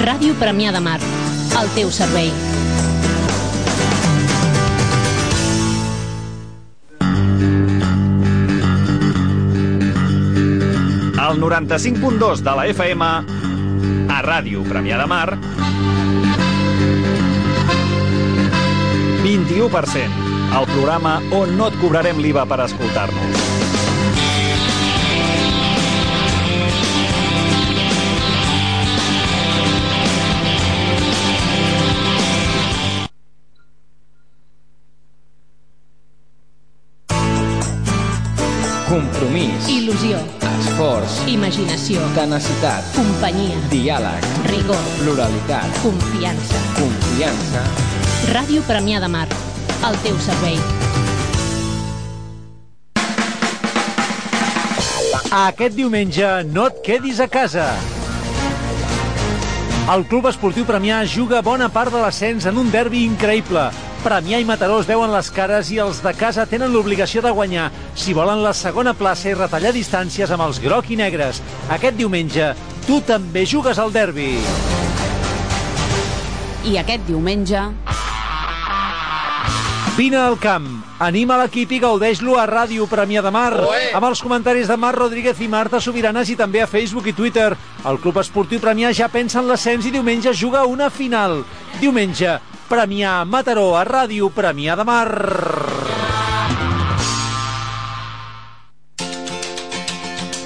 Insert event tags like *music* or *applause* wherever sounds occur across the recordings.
Ràdio Premià de Mar, al teu servei. Al 95.2 de la FM, a Ràdio Premià de Mar, 21%, el programa on no et cobrarem l'IVA per escoltar-nos. Compromís, Il·lusió, esforç, imaginació, tenacitat, companyia, diàleg, rigor, pluralitat, confiança. confiança. Ràdio Premià de Mar, al teu servei. Aquest diumenge no et quedis a casa. El Club Esportiu Premià juga bona part de l'ascens en un derbi increïble. Premià i Mataró es veuen les cares i els de casa tenen l'obligació de guanyar si volen la segona plaça i retallar distàncies amb els groc i negres. Aquest diumenge tu també jugues al derbi. I aquest diumenge... Vine al camp, anima l'equip i gaudeix-lo a Ràdio Premià de Mar, amb els comentaris de Marc Rodríguez i Marta Sobiranes i també a Facebook i Twitter. El Club Esportiu Premià ja pensa en l'ascens i diumenge juga una final. Diumenge, Premià Mataró a Ràdio Premià de Mar.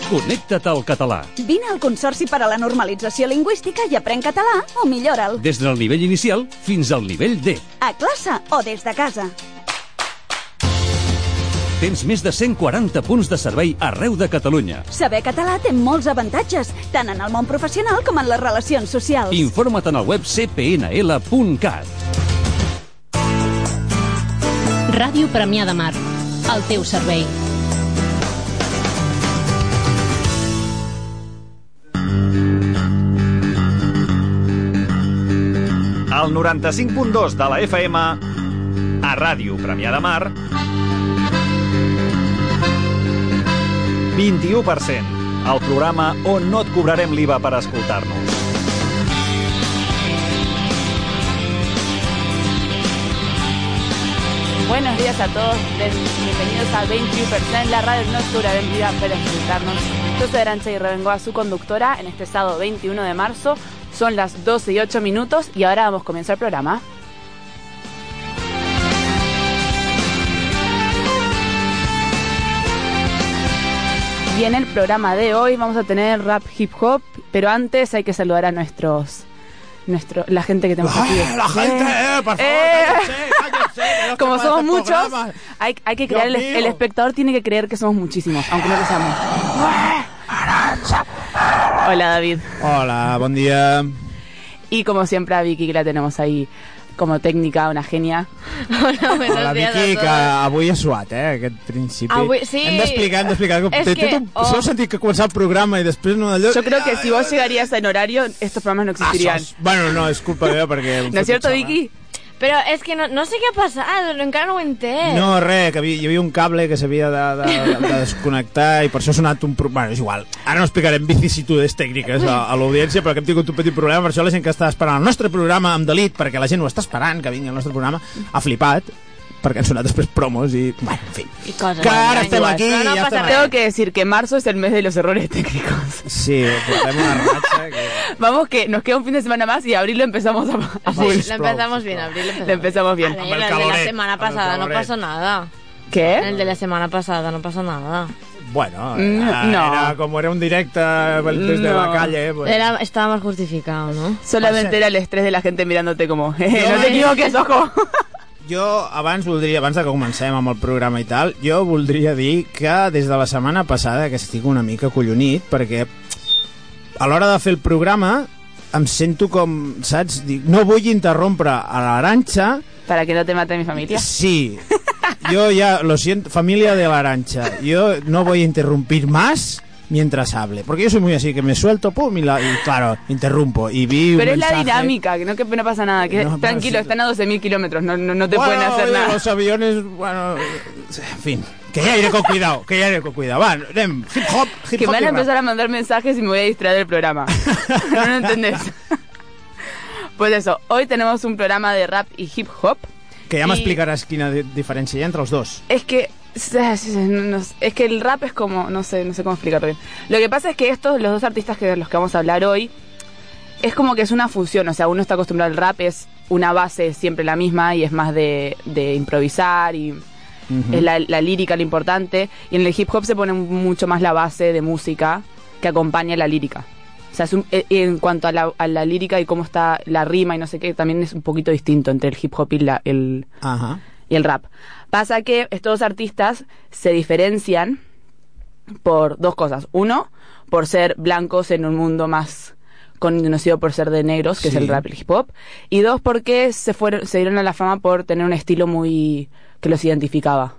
Connecta't al català. Vine al Consorci per a la Normalització Lingüística i aprèn català o millora'l. Des del nivell inicial fins al nivell D. A classe o des de casa. Tens més de 140 punts de servei arreu de Catalunya. Saber català té molts avantatges, tant en el món professional com en les relacions socials. Informa't en el web cpnl.cat. Ràdio Premià de Mar, al teu servei. Al 95.2 de la FM, a Ràdio Premià de Mar, 21%, el programa on no et cobrarem l'IVA per escoltar-nos. Buenos días a todos, bienvenidos a 21%, la radio no oscura vendida para escucharnos. Yo soy Arancha y Revengoa, su conductora, en este sábado 21 de marzo. Son las 12 y 8 minutos y ahora vamos a comenzar el programa. Y en el programa de hoy vamos a tener rap hip hop, pero antes hay que saludar a nuestros nuestro la gente que tenemos aquí. la gente, eh, por favor, Eh. *laughs* Como somos este muchos, hay, hay que crear, el, el espectador tiene que creer que somos muchísimos, aunque no lo seamos. Hola David. Hola, bon dia. Y como siempre a Vicky que la tenemos ahí como técnica, una genia. *laughs* Hola, buenos días Vicky, a que avui ha suat, eh, aquest principi. Avui- sí. Hem d'explicar, hem d'explicar. És Té- que- un- oh. Sentit que començava el programa i després no d'allò... Yo creo que si vos llegarías en horario, estos programas no Ah, existirían. sos- Bueno, no, és culpa meva perquè... *laughs* ¿No es cierto, Vicky? Però és que no, no sé què ha passat, encara no ho entès. No, res, que havia, hi havia un cable que s'havia de, de, de desconnectar i per això ha sonat un... Bueno, és igual. Ara no explicarem vicissitudes tècniques a, a l'audiència, que hem tingut un petit problema. Per això la gent que està esperant el nostre programa amb delit, perquè la gent ho està esperant, que vingui el nostre programa, ha flipat, perquè han sonat després promos i... Bueno, en fi. I coses. Que ara estem aquí No, no ja passa estem... Tengo que decir que marzo es el mes de los errores técnicos. Sí, portem una ratxa que... *laughs* Vamos que nos queda un fin de semana más y abril lo empezamos a, a full. Sí, lo empezamos bien, abril empezamos. Lo empezamos bien. Amb el el de la semana el pasada no pasó nada. ¿Qué? El de la semana pasada no pasó nada. Bueno, Mm, era, no. era como era un directe desde No. la calle, pues... Era, estaba más justificado, ¿no? Solamente era el estrés de la gente mirándote como, eh, Yo- no te equivoques, ojo. *laughs* Jo abans voldria, abans de que comencem amb el programa i tal, jo voldria dir que des de la setmana passada que estic una mica collonit perquè a l'hora de fer el programa em sento com, saps? Dic, no vull interrompre a l'Aranxa Para que no te mate mi familia. Sí, yo ya lo siento, familia de la arancha, yo no voy a interrumpir más mientras hable, porque yo soy muy así, que me suelto, pum, y, la- y claro, interrumpo, y vi un Pero es la dinámica, que no, que no pasa nada. Que No, tranquilo, están a 12.000 kilómetros, no, no, no te Bueno, pueden hacer nada. Los aviones, bueno, en fin, que ya iré con cuidado, que ya iré con cuidado. Va, hip hop, hip Que hop me van a empezar a mandar mensajes y me voy a distraer del programa. *laughs* no lo entendés. Pues eso, hoy tenemos un programa de rap y hip hop. Que ja I- m'explicaràs quina di- diferència hi ha entre els dos. Es que es que el rap es como no sé no sé cómo explicarlo bien. Lo que pasa es que estos los dos artistas que de los que vamos a hablar hoy es como que es una fusión, o sea, uno está acostumbrado al rap es una base siempre la misma y es más de, de improvisar y es la, la lírica lo importante y en el hip hop se pone mucho más la base de música que acompaña la lírica. O sea, es un- eh, en cuanto a la, a la lírica y cómo está la rima y no sé qué, también es un poquito distinto entre el hip hop y la, el, y el rap. Pasa que estos dos artistas se diferencian por dos cosas. Uno, por ser blancos en un mundo más conocido por ser de negros, que Sí. es el rap y el hip hop. Y dos, porque se fueron, se dieron a la fama por tener un estilo muy que los identificaba.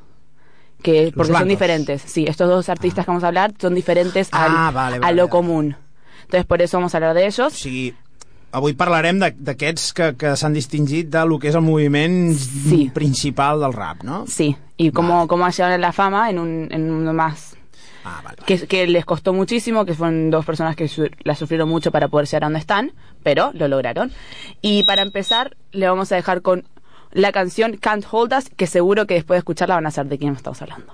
Que, porque son diferentes. Sí, estos dos artistas que vamos a hablar son diferentes Ah, al- vale, a lo vale. común. Entonces, por eso vamos a hablar de ellos. Sigui, avui parlarem de- d'aquests que, que s'han distingit de lo que és el moviment Sí. principal del rap, no? Sí, y cómo, cómo llegaron a la fama en un, en un mundo más Ah, vale, vale. que, que les costó muchísimo, que fueron dos personas que su- la sufrieron mucho para poder llegar a donde están, pero lo lograron. Y para empezar, le vamos a dejar con la canción Can't Hold Us, que seguro que después de escucharla van a saber de quién estamos hablando.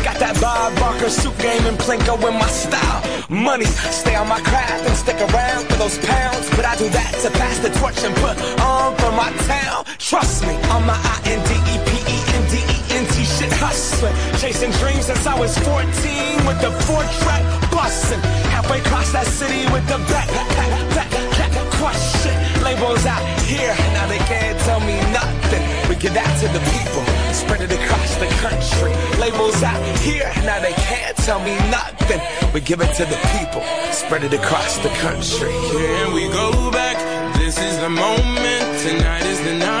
That Bob Barker suit game and Plinko in my style. Money, stay on my craft and stick around for those pounds. But I do that to pass the torch and put on for my town. Trust me, on my I-N-D-E-P-E-N-D-E-N-T shit hustling. Chasing dreams since I was 14 with the four track busting. Halfway across that city with the back, back, back, back, crush shit. Labels out here, now they can't tell me nothing. We give that to the people, spread it across the country. Labels out here, now they can't tell me nothing. We give it to the people, spread it across the country. Here we go back. This is the moment. Tonight is the night.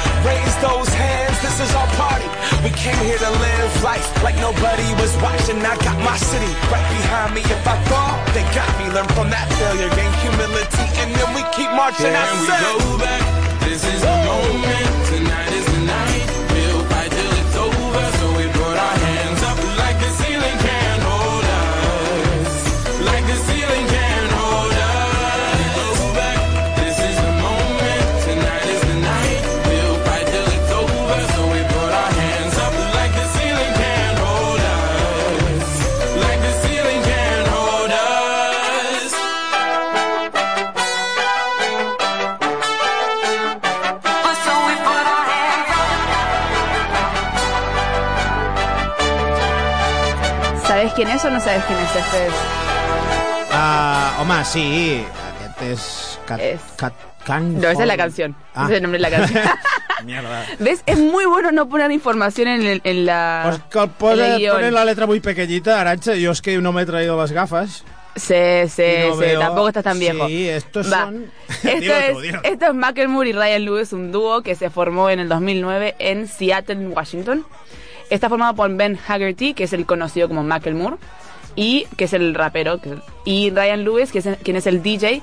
Raise those hands, this is our party. We came here to live life like nobody was watching. I got my city right behind me. If I fall, they got me. Learn from that failure, gain humility, and then we keep marching. I Can we said, go back? This is the moment. Tonight is the quién es o no sabes quién es este? Es- Uh, home, sí. Cat, Es- cat, can No, esa es la canción. Ah. Ese es el nombre de la canción. *laughs* Mierda. ¿Ves? Es muy bueno no poner información en, el- en la... Pues ponen la letra muy pequeñita, Aranxa, jo és que no m'he traído les gafes Sí, sí, no sí, veo- tampoco estás tan viejo. Sí, estos Va. son... *laughs* Esto, es, tú, esto es Macklemore y Ryan Lewis, un dúo que se formó en el 2009 en Seattle, Washington. Está formado por Ben Haggerty, que es el conocido como Macklemore, y que es el rapero, y Ryan Lewis, que es el- quien es el DJ,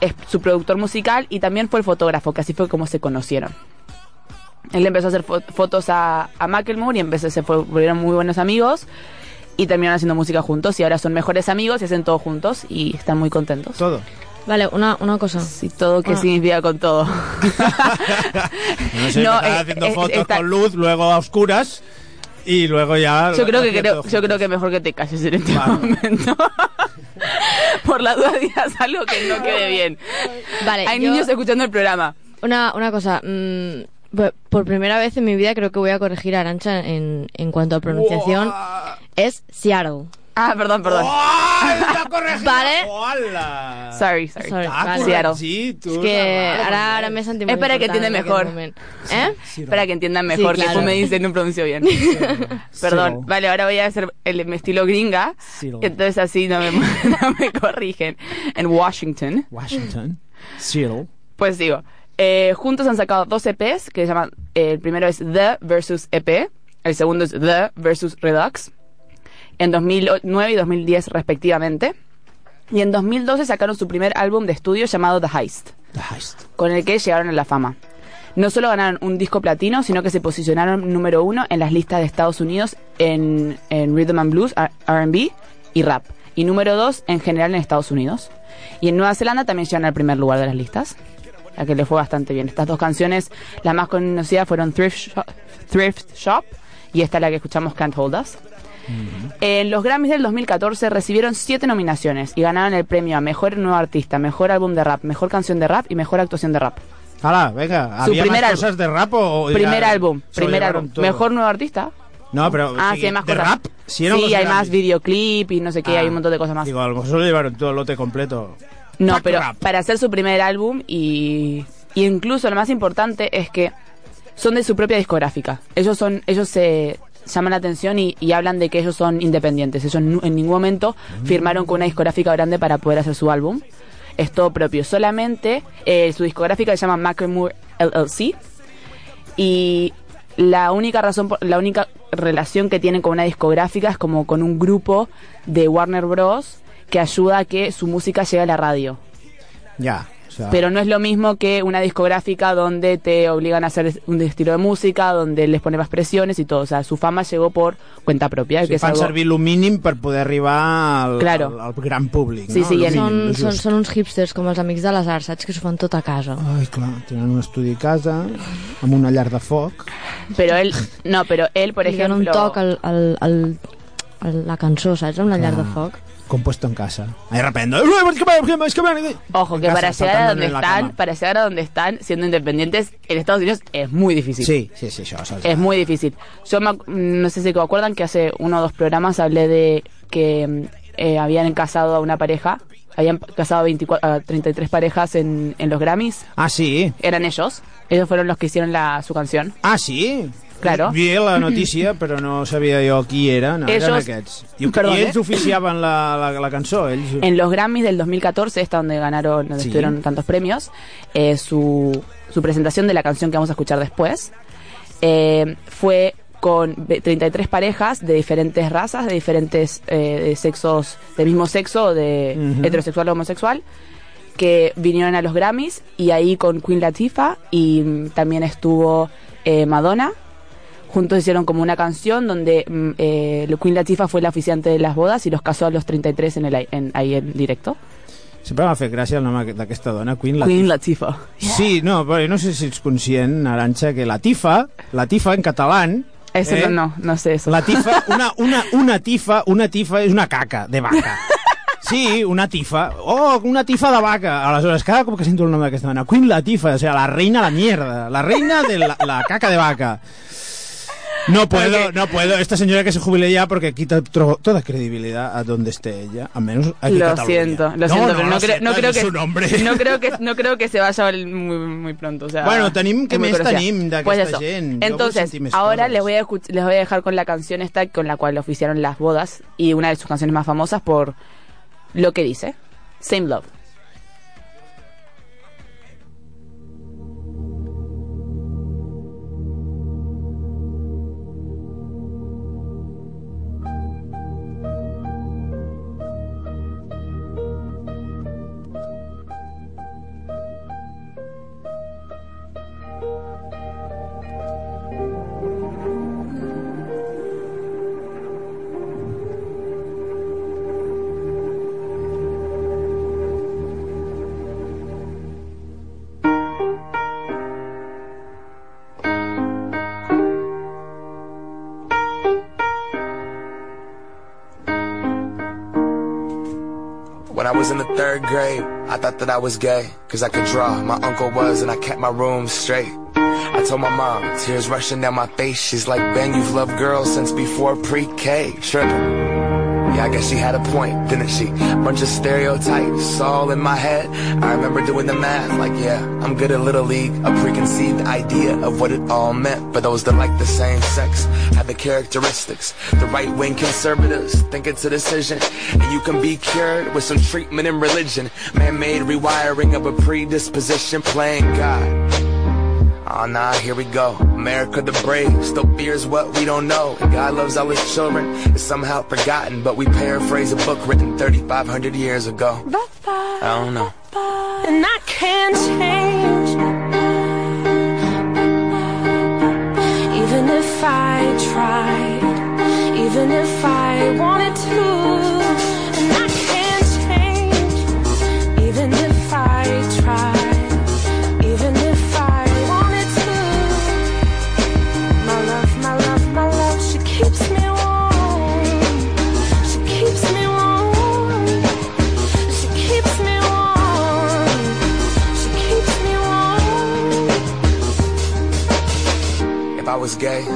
es su productor musical y también fue el fotógrafo, que así fue como se conocieron. Él empezó a hacer fo- fotos a, a Macklemore y empezó, se fue- volvieron muy buenos amigos y terminaron haciendo música juntos y ahora son mejores amigos y hacen todo juntos y están muy contentos. Todo. Vale, una, una cosa. Sí, todo que Ah. significa con todo. *laughs* No sé, No, eh, haciendo eh, fotos está- con luz, luego a oscuras y luego ya... Yo creo que creo, yo creo que mejor que te calles en este momento. *laughs* Por la duda digas algo que no quede bien. Vale, Hay yo- niños escuchando el programa. Una, una cosa. mm, por- por primera vez en mi vida creo que voy a corregir a Arancha en, en cuanto a pronunciación. Es Seattle. Ah, perdón, perdón. *laughs* Vale. ¡Hola! Sorry, sorry. Sorry, vale. Seattle. Sí, tú Es que ahora, ahora me he sentido Es para que entiendan mejor. ¿Eh? Para que entiendan mejor, Sí, que tú me dices no pronuncio bien. *laughs* Perdón. Vale, ahora voy a hacer el mi estilo gringa. Entonces así no me, *laughs* no me corrigen. En Washington. Washington. Seattle. Pues digo, eh, juntos han sacado dos EPs que se llaman, eh, el primero es The versus EP, el segundo es The versus Redux, en 2009 y 2010 respectivamente. Y en 2012 sacaron su primer álbum de estudio llamado The Heist, The Heist. con el que llegaron a la fama. No solo ganaron un disco platino, sino que se posicionaron número uno en las listas de Estados Unidos en, en Rhythm and Blues, R&B y rap. Y número dos en general en Estados Unidos. Y en Nueva Zelanda también llegaron al primer lugar de las listas. A que le fue bastante bien. Estas dos canciones, las más conocidas fueron Thrift Shop, Thrift Shop y esta la que escuchamos Can't Hold Us. En los Grammys del 2014 recibieron siete nominaciones y ganaron el premio a Mejor Nuevo Artista, Mejor Álbum de Rap, Mejor Canción de Rap y Mejor Actuación de Rap. Hala, venga. Su ¿Había primer más cosas de rap o...? primer ya álbum, primer álbum. todo? Mejor Nuevo Artista. No, pero... Ah, sí, sigui, hay más de cosas. rap, sí, los hay más videoclip y no sé qué, Ah. hay un montón de cosas más. Digo, a lo mejor llevaron todo el lote completo. No, pero rap. para hacer su primer álbum y, y incluso lo más importante es que son de su propia discográfica. Ellos son, ellos se llaman la atención y, y hablan de que ellos son independientes. Ellos en ningún momento firmaron con una discográfica grande para poder hacer su álbum. Es todo propio. Solamente eh, su discográfica se llama Macklemore LLC y la única razón, la única relación que tienen con una discográfica es como con un grupo de Warner Bros. que ayuda a que su música llegue a la radio. Ya, sea... Pero no es lo mismo que una discográfica donde te obligan a hacer un estilo de música, donde les pone más presiones y todo. O sea, su fama llegó por cuenta propia. Si que es fan algo- servir el mínim per poder arribar al, Claro. al, al gran públic. Sí, no? sí, Lo mínim, Són, lo són, són uns hipsters com els amics de les arts, saps? Que s'ho fan tot a casa. Ai, clar, tenen un estudi a casa, amb una llar de foc. Pero él, no, pero él, por Li donen ejemplo... un toc al, al, al, a la cançó, saps? Amb la llar de foc. Compuesto en casa. Ahí repente... Ojo, que para llegar a donde están, para llegar a donde están, siendo independientes, en Estados Unidos es muy difícil. Sí, sí, sí, això se'ls Es muy difícil. Yo me ac- no sé si se acuerdan que hace uno o dos programas hablé de que mm, eh, habían casado a una pareja, habían casado a, 24, a 33 parejas en, en los Grammys. Ah, sí? Eran ellos. Ellos fueron los que hicieron la, su canción. Ah, sí? Claro. Vi la notícia, *clears throat* però no sabia jo qui era. No, eren Ellos- aquests. *clears throat* I, Perdón, I ells oficiaven la, la, la cançó, ells... En los Grammys del 2014, esta donde ganaron, donde Sí. estuvieron tantos premios, eh, su, su presentación de la canción que vamos a escuchar después eh, fue con ve- 33 parejas de diferentes razas, de diferentes eh, de sexos, del mismo sexo, de heterosexual o homosexual, que vinieron a los Grammys y ahí con Queen Latifah y mm, también estuvo eh, Madonna. Juntos hicieron como una canción donde mm, eh, Queen Latifah fue la oficiante de las bodas y los casó a los 33 en el, en, ahí en directo. Sempre m'ha fet gràcia el nom aqu- d'aquesta dona, Queen Latifah. Queen Latifah. Sí, no, però no sé si ets conscient, Aranxa, que la tifa, la tifa en català... Eso no, no, no sé eso. La tifa, *laughs* una, una, una tifa, una tifa és una caca de vaca. *laughs* Sí, una tifa. Oh, una tifa de vaca. Aleshores, cada cop que sento el nom d'aquesta dona, Queen Latifah, o sea, la reina de la mierda, la reina de la, la caca de vaca. No puedo, no puedo. Esta señora que se jubile ya porque quita toda credibilidad a donde esté ella, al menos aquí Lo Cataluña. siento, lo No, siento, no, pero no, creo, no que su nombre. no creo que no creo que se vaya muy, muy pronto. O sea, Bueno, tenim- muy més tenim Pues eso. gent? Entonces, ahora les voy a les voy a dejar con la canción esta con la cual oficiaron las bodas y una de sus canciones más famosas por lo que dice. Same Love. Was in the third grade, I thought that I was gay, cause I could draw. My uncle was, and I kept my room straight. I told my mom, tears rushing down my face. She's like, Ben, you've loved girls since before pre-K. Tripping. Yeah, I guess she had a point, didn't she? Bunch of stereotypes all in my head. I remember doing the math, like, yeah, I'm good at Little League. A preconceived idea of what it all meant for those that like the same sex. Have the characteristics. The right wing conservatives think it's a decision. And you can be cured with some treatment and religion. Man made rewiring of a predisposition playing God. Oh nah, here we go. America the brave still fears what we don't know. And God loves all his children. It's somehow forgotten, but we paraphrase a book written 3,500 years ago. I don't know. And I can't change. Even if I tried, even if I wanted to.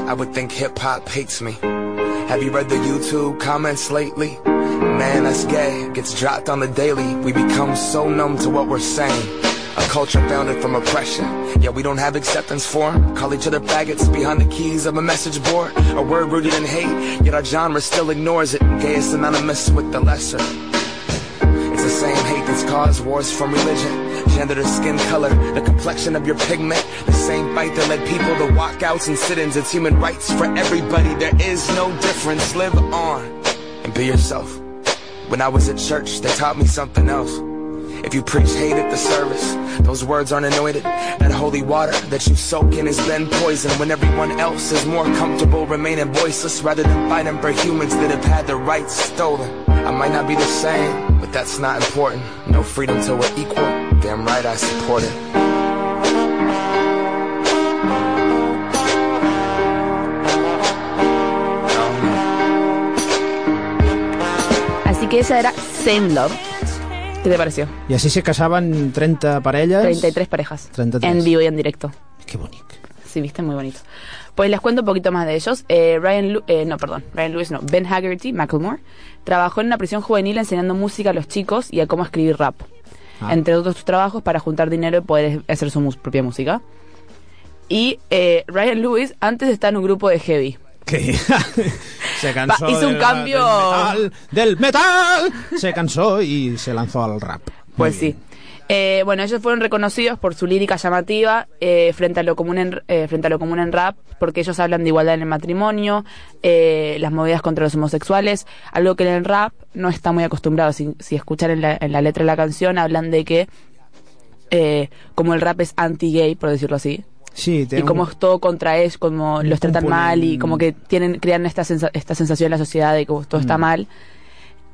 I would think hip hop hates me. Have you read the YouTube comments lately? Man, that's gay. Gets dropped on the daily. We become so numb to what we're saying. A culture founded from oppression. Yeah, we don't have acceptance for 'em. Call each other faggots behind the keys of a message board. A word rooted in hate, yet our genre still ignores it. Gay is synonymous with the lesser. It's the same hate caused wars from religion, gender to skin color, the complexion of your pigment. The same fight that led people to walkouts and sit-ins. It's human rights for everybody. There is no difference. Live on and be yourself. When I was at church, they taught me something else. If you preach hate at the service, those words aren't anointed. That holy water that you soak in has been poisoned when everyone else is more comfortable remaining voiceless rather than fighting for humans that have had their rights stolen. I might not be the same, but that's not important. No freedom till we're equal. Damn right I support it. Así que esa era Same Love. ¿Qué te pareció? I així se casaven 30 parelles. 33 parejas. 33. En vivo y en directo. Qué bonito. Sí, viste, muy bonito. Pues les cuento un poquito más de ellos. Eh, Ryan, Lu- eh, no, perdón, Ryan Lewis, no, Ben Haggerty, Macklemore, trabajó en una prisión juvenil enseñando música a los chicos y a cómo escribir rap. Ah. Entre otros trabajos para juntar dinero y poder hacer su propia música. Y eh, Ryan Lewis antes estaba en un grupo de heavy. Que *laughs* se cansó hizo un de- cambio- del metal, del metal. Se cansó y se lanzó al rap. Pues sí. Eh, bueno, ellos fueron reconocidos por su lírica llamativa eh, frente, a lo común en, eh, frente a lo común en rap, porque ellos hablan de igualdad en el matrimonio, eh, las movidas contra los homosexuales, algo que en el rap no está muy acostumbrado. Si, si escuchan en la, en la letra de la canción, hablan de que eh, como el rap es anti-gay, por decirlo así, Sí, y como un- es todo contra ellos, como los tratan mal y como que tienen crean esta, sensa- esta sensación en la sociedad de que todo está Mm. mal.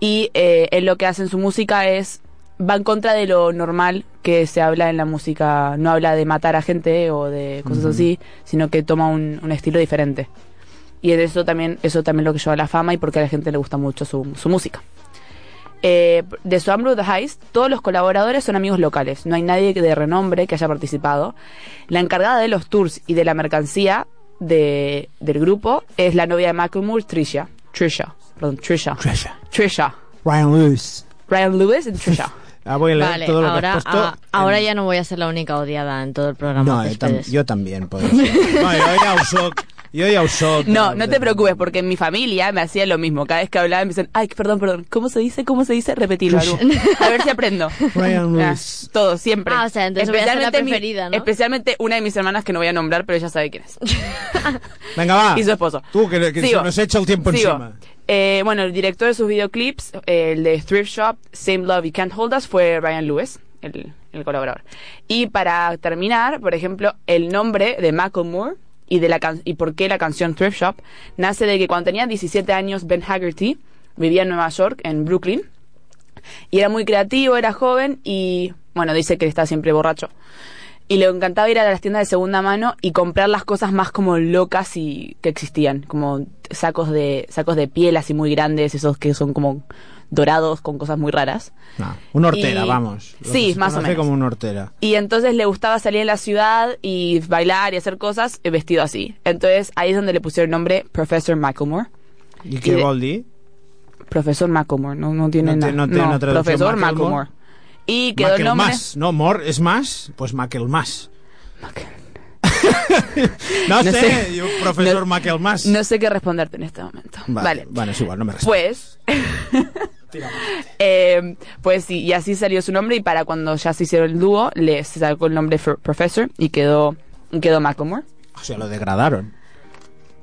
Y eh, él lo que hace en su música es va en contra de lo normal que se habla en la música. No habla de matar a gente o de cosas así, sino que toma un, un estilo diferente. Y eso también, eso también lo que lleva a la fama y porque a la gente le gusta mucho su, su música. Eh, de The Heist, todos los colaboradores son amigos locales. No hay nadie de renombre que haya participado. La encargada de los tours y de la mercancía de, del grupo es la novia de Macklemore, Trisha. Trisha. Perdón, Trisha. Trisha. Trisha. Ryan Lewis. Ryan Lewis y Trisha. *laughs* Ah, voy a leer Vale, todo lo ahora, que has puesto. ah, ahora ya no voy a ser la única odiada en todo el programa. No, de jo, tam ustedes. jo també en podria ser. *laughs* No, ho soc. Jo ja ho soc. No, no te preocupes, porque en mi familia me hacía lo mismo. Cada vez que hablaba me dicen, ay, perdón, perdón, ¿cómo se dice? ¿Cómo se dice? Repetilo. A ver si aprendo. Ryan Ah. Todo, siempre. Ah, o sea, entonces voy a ser la mi- preferida, ¿no? Especialmente una de mis hermanas que no voy a nombrar, pero ella sabe quién es. Venga, va. *laughs* Y su esposo. Tú, que, que se nos echa el tiempo Sigo. encima. Eh, bueno, el director de sus videoclips, el de Thrift Shop, Same Love You Can't Hold Us, fue Ryan Lewis, el, el colaborador. Y para terminar, por ejemplo, el nombre de Macklemore y, de la can- y por qué la canción Thrift Shop nace de que cuando tenía 17 años, Ben Haggerty vivía en Nueva York, en Brooklyn, y era muy creativo, era joven y, bueno, dice que está siempre borracho. Y le encantaba ir a las tiendas de segunda mano y comprar las cosas más como locas y que existían, como sacos de sacos de piel así muy grandes, esos que son como dorados con cosas muy raras. No, una hortera, Y- vamos. Sí, más o menos. como una hortera. Y entonces le gustaba salir en la ciudad y bailar y hacer cosas eh, vestido así. Entonces ahí es donde le pusieron el nombre Professor Macklemore. De- vol dir? Profesor Macklemore, no, no tiene No nada. no traducción, Profesor Macklemore. Y quedó el nombre... Maquelmas. No, Mor és Mas, pues *laughs* Maquelmas. no, No sé, sé. diu professor No- Maquelmas. No sé qué responderte en este momento. Vale. Bueno, es igual, no me respondes. Pues, *laughs* eh, pues sí, y así salió su nombre y para cuando ya se hicieron el dúo, le sacó el nombre Professor y quedó, quedó Macklemore. O sea, lo degradaron.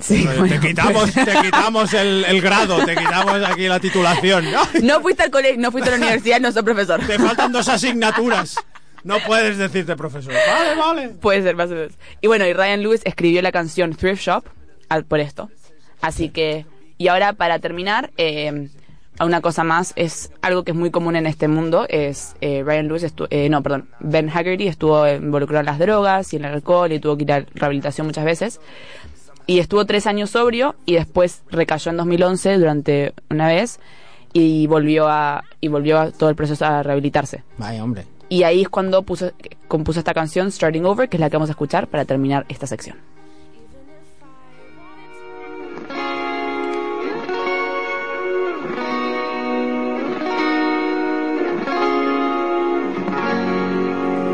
Sí, bueno, te quitamos, pues- te quitamos el, el grado, te quitamos aquí la titulación. ¿no? *laughs* No fuiste al colegio, no fuiste a la universidad, no sos profesor. Te faltan dos asignaturas. No puedes decirte profesor. Vale, vale. Puede ser, más o menos. Y bueno, y Ryan Lewis escribió la canción Thrift Shop al- por esto. Así que, y ahora para terminar, eh, una cosa más, es algo que es muy común en este mundo, es eh, Ryan Lewis, estu- eh, no, perdón, Ben Haggerty estuvo involucrado en las drogas y en el alcohol y tuvo que ir a rehabilitación muchas veces. Y estuvo tres años sobrio y después recayó en 2011 durante una vez y volvió a, y volvió a todo el proceso a rehabilitarse. Vaya, hombre. Y ahí es cuando puso, compuso esta canción, Starting Over, que es la que vamos a escuchar para terminar esta sección.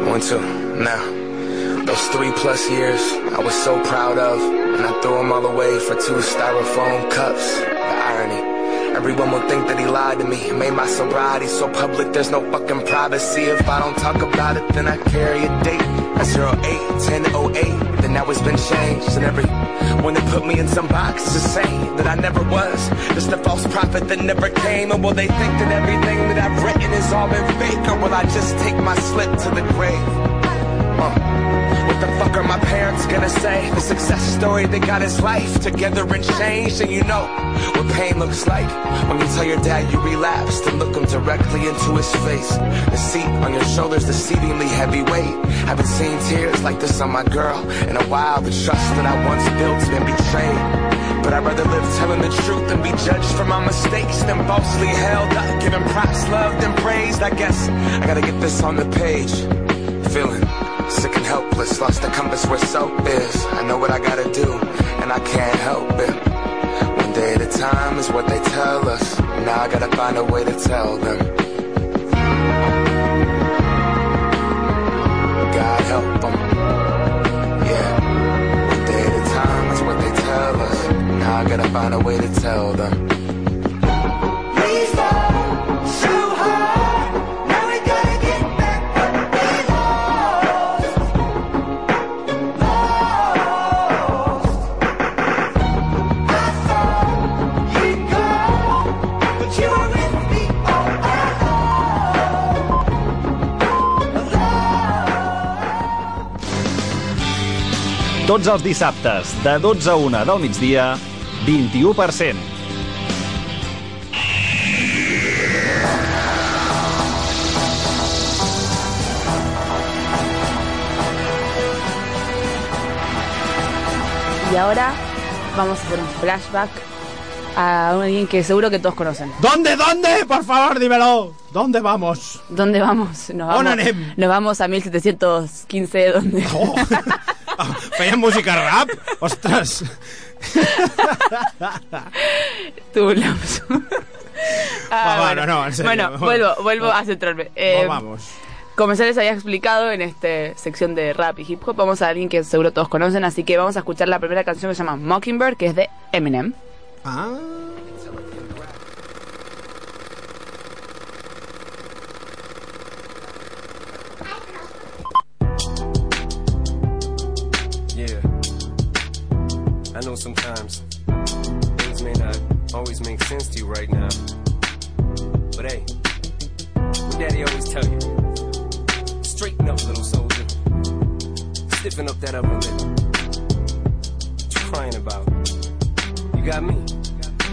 One, two, now. Those three plus years I was so proud of, and I threw them all away for two styrofoam cups. The irony. Everyone will think that he lied to me. Made my sobriety so public, there's no fucking privacy. If I don't talk about it, then I carry a date. That's 08, 10, 08. Then now it's been changed. And every when they put me in some box to say that I never was. Just a false prophet that never came. And will they think that everything that I've written has all been fake? Or will I just take my slip to the grave? Uh, what the fuck are my parents gonna say? The success story that got his life together and changed. And you know what pain looks like when you tell your dad you relapsed and look him directly into his face. The seat on your shoulders, deceivingly heavy weight. Haven't seen tears like this on my girl in a while. The trust that I once built has been betrayed. But I'd rather live telling the truth than be judged for my mistakes than falsely held up, giving props, loved, and praised. I guess I gotta get this on the page. Feeling sick and helpless, lost the compass where soap is. I know what I gotta do, and I can't help it. One day at a time is what they tell us. Now I gotta find a way to tell them. God help them. Yeah. One day at a time is what they tell us. Now I gotta find a way to tell them. Tots els dissabtes, de 12 a 1 del migdia, 21%. Y ahora vamos a hacer un flashback a alguien que seguro que todos conocen. ¿Dónde, dónde? Por favor, dímelo. ¿Dónde vamos? ¿Dónde vamos? Nos vamos, nos vamos a 1715, donde... *laughs* Feien música rap? Ostres. Un lapso. Ah, Va, va, no, no, en serio. Bueno, vuelvo, vuelvo a centrarme. Eh, vamos. Como ya les había explicado en esta sección de rap y hip hop, vamos a alguien que seguro todos conocen, así que vamos a escuchar la primera canción que se llama Mockingbird, que es de Eminem. Ah. I know sometimes things may not always make sense to you right now. But hey, what daddy always tell you. Straighten up, little soldier. Stiffen up that upper lip. What you crying about? You got me.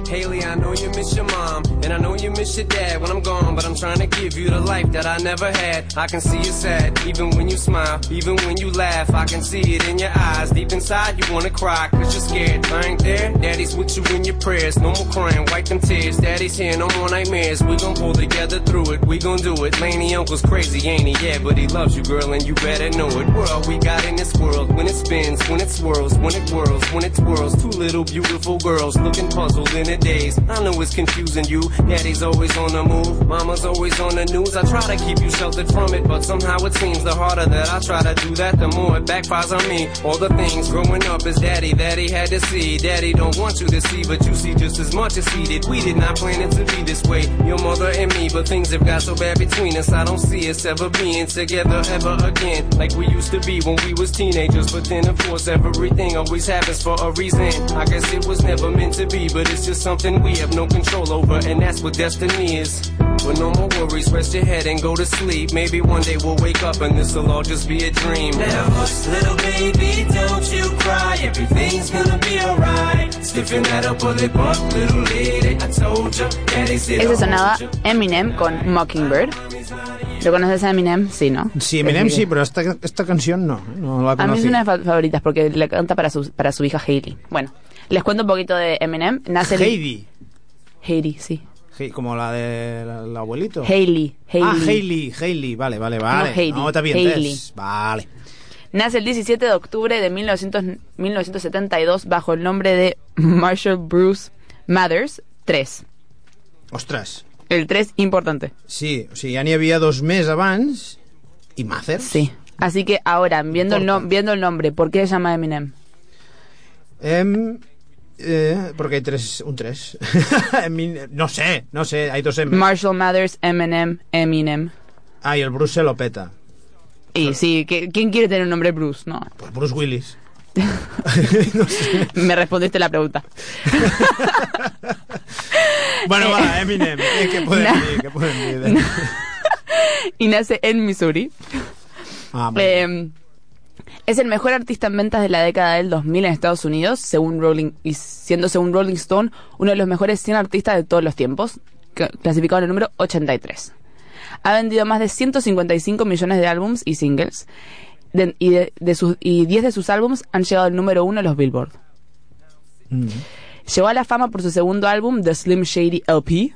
Haley, I know you miss your mom, and I know you miss your dad when I'm gone, but I'm trying to give you the life that I never had. I can see you sad, even when you smile, even when you laugh. I can see it in your eyes. Deep inside, you wanna cry, cause you're scared. I ain't there, daddy's with you in your prayers. No more crying, wipe them tears. Daddy's here, no more nightmares. We gon' pull together through it, we gon' do it. Laney uncle's crazy, ain't he? Yeah, but he loves you, girl, and you better know it. We're we got in this world. When it spins, when it swirls, when it whirls, when it twirls. Two little beautiful girls looking puzzled in daze. I know it's confusing you. Daddy's always on the move, mama's always on the news. I try to keep you sheltered from it, but somehow it seems the harder that I try to do that, the more it backfires on me. All the things growing up is daddy that he had to see. Daddy don't want you to see, but you see just as much as he did. We did not plan it to be this way, your mother and me, but things have got so bad between us. I don't see us ever being together ever again, like we used to be when we was teenagers. But then, of course, everything always happens for a reason. I guess it was never meant to be, but it's just something we have no control over, and that's what destiny is. But no more worries, rest your head and go to sleep. Maybe one day we'll wake up and this'll all just be a dream. Now hush, little baby, don't you cry. Everything's gonna be alright. Stiffen that up, little lady. I told you, daddy said. Ese sonaba Eminem con Mockingbird. ¿Lo conoces a Eminem? Sí, ¿no? Sí, Eminem sí, pero esta, esta canción no, no la A mí es una de mis fa- favoritas porque le canta para su, para su hija Hailey. Bueno, les cuento un poquito de Eminem. Nace el- Heidi. Sí. He- como la de la- el abuelito. Hailey, Hailey. Ah, Hailey, Hailey, vale, vale, vale. Heidi, No, está bien, Hailey. Vale. Nace el 17 de octubre de 1900 1972 bajo el nombre de Marshall Bruce Mathers 3. Ostres. El 3 importante. Sí, o sigui, ja n'hi havia dos més abans i Mathers. Sí. Así que ahora, viendo el, no- viendo el nombre, ¿por qué se llama Eminem? Em, eh, porque hay tres, un tres. *laughs* No sé, no sé, hay dos M. Marshall Mathers, Eminem, Eminem. ah, y el Bruce se lo peta. Y sí, ¿qué- ¿quién quiere tener un nombre Bruce? No. Pues Bruce Willis. *laughs* Me respondiste la pregunta. *laughs* Bueno, va, Eminem. ¿Qué, qué pueden No. dir? ¿Qué pueden dir? y nace en Missouri. Ah. Eh, es el mejor artista en ventas de la década del 2000 en Estados Unidos, según Rolling, y siendo según Rolling Stone uno de los mejores 100 artistas de todos los tiempos, clasificado en el número 83. Ha vendido más de 155 millones de álbumes y singles, y, de, de sus, y 10 de sus álbums han llegado al número 1 en los Billboard. Mm. Llegó a la fama por su segundo álbum, The Slim Shady LP,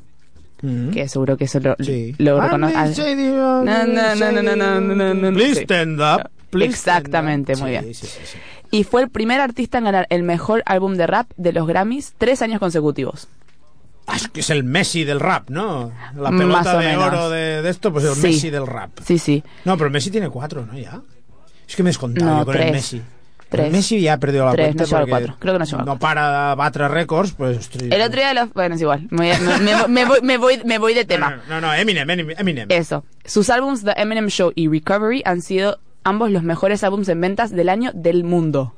que seguro que eso lo, sí. lo reconoce. Up. Please Exactamente, muy up. bien. Sí, sí, sí, sí. Y fue el primer artista en ganar el mejor álbum de rap de los Grammys tres años consecutivos. Ah, es que es el Messi del rap, ¿no? La Más pelota o de menos. oro de, de esto, pues el Sí. Messi del rap. Sí, sí. No, pero Messi tiene cuatro, ¿no? Ya. Es que me he descontado No, yo con el tres. Messi. Tres. El Messi ya ha perdido la Tres, cuenta no cuatro. Creo que no no para de batre récords, pues... El otro día los... Bueno, es igual. Me, voy- me- me- voy, me, voy, me voy de *laughs* tema. No, no, Eminem, Eminem. Eminem. Eso. Sus álbums The Eminem Show y Recovery han sido ambos los mejores álbums en ventas del año del mundo.